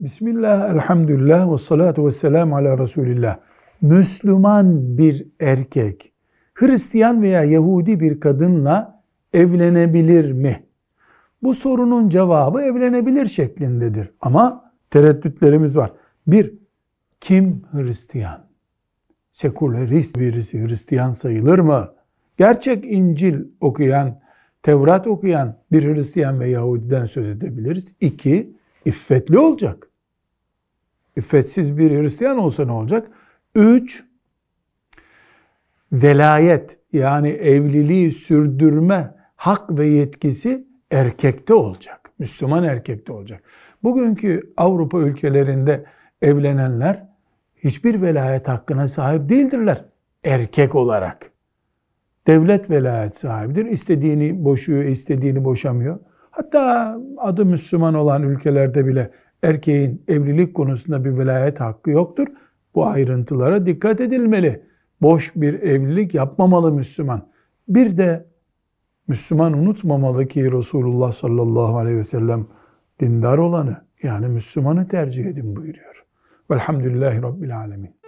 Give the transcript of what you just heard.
Bismillah, elhamdülillah ve salatu ve selamu ala Resulillah. Müslüman bir erkek, Hristiyan veya Yahudi bir kadınla evlenebilir mi? Bu sorunun cevabı evlenebilir şeklindedir. Ama tereddütlerimiz var. Bir, kim Hristiyan? Sekülerist birisi Hristiyan sayılır mı? Gerçek İncil okuyan, Tevrat okuyan bir Hristiyan ve Yahudiden söz edebiliriz. İki, iffetli olacak. İffetsiz bir Hristiyan olsa ne olacak? Üç, velayet yani evliliği sürdürme hak ve yetkisi erkekte olacak. Müslüman erkekte olacak. Bugünkü Avrupa ülkelerinde evlenenler hiçbir velayet hakkına sahip değildirler erkek olarak. Devlet velayet sahibidir. İstediğini boşuyor, istediğini boşamıyor. Hatta adı Müslüman olan ülkelerde bile erkeğin evlilik konusunda bir velayet hakkı yoktur. Bu ayrıntılara dikkat edilmeli. Boş bir evlilik yapmamalı Müslüman. Bir de Müslüman unutmamalı ki Resulullah sallallahu aleyhi ve sellem dindar olanı yani Müslümanı tercih edin buyuruyor. Velhamdülillahi Rabbil alemin.